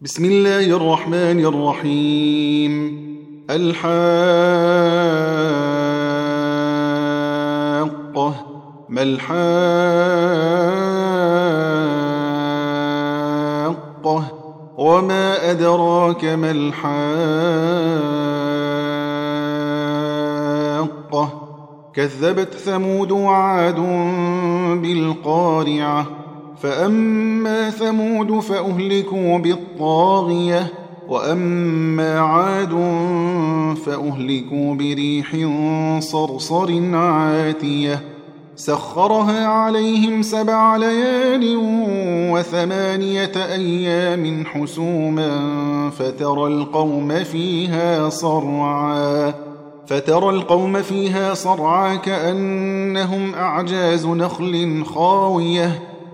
بسم الله الرحمن الرحيم. الحاقة. ما الحاقة؟ وما أدراك ما الحاقة؟ كذبت ثمود وعاد بالقارعة. فأما ثمود فأهلكوا بالطاغية وأما عاد فأهلكوا بريح صرصر عاتية سخرها عليهم سبع ليال وثمانية أيام حسوما فترى القوم فيها صرعا فترى القوم فيها صرعا كأنهم أعجاز نخل خاوية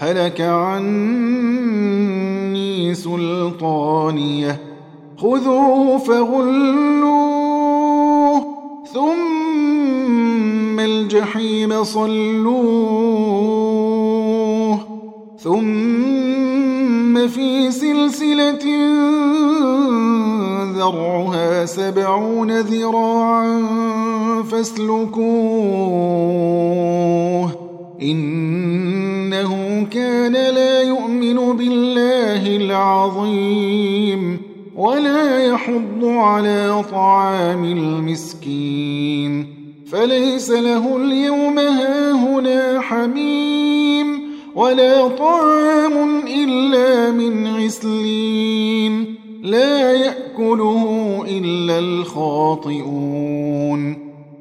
هلك عني سلطانية. خذوه فغلوه ثم الجحيم صلوه ثم في سلسلة ذرعها سبعون ذراعا فاسلكوه. إنه كان لا يؤمن بالله العظيم ولا يحض على طعام المسكين فليس له اليوم هاهنا حميم ولا طعام إلا من غسلين لا يأكله إلا الخاطئون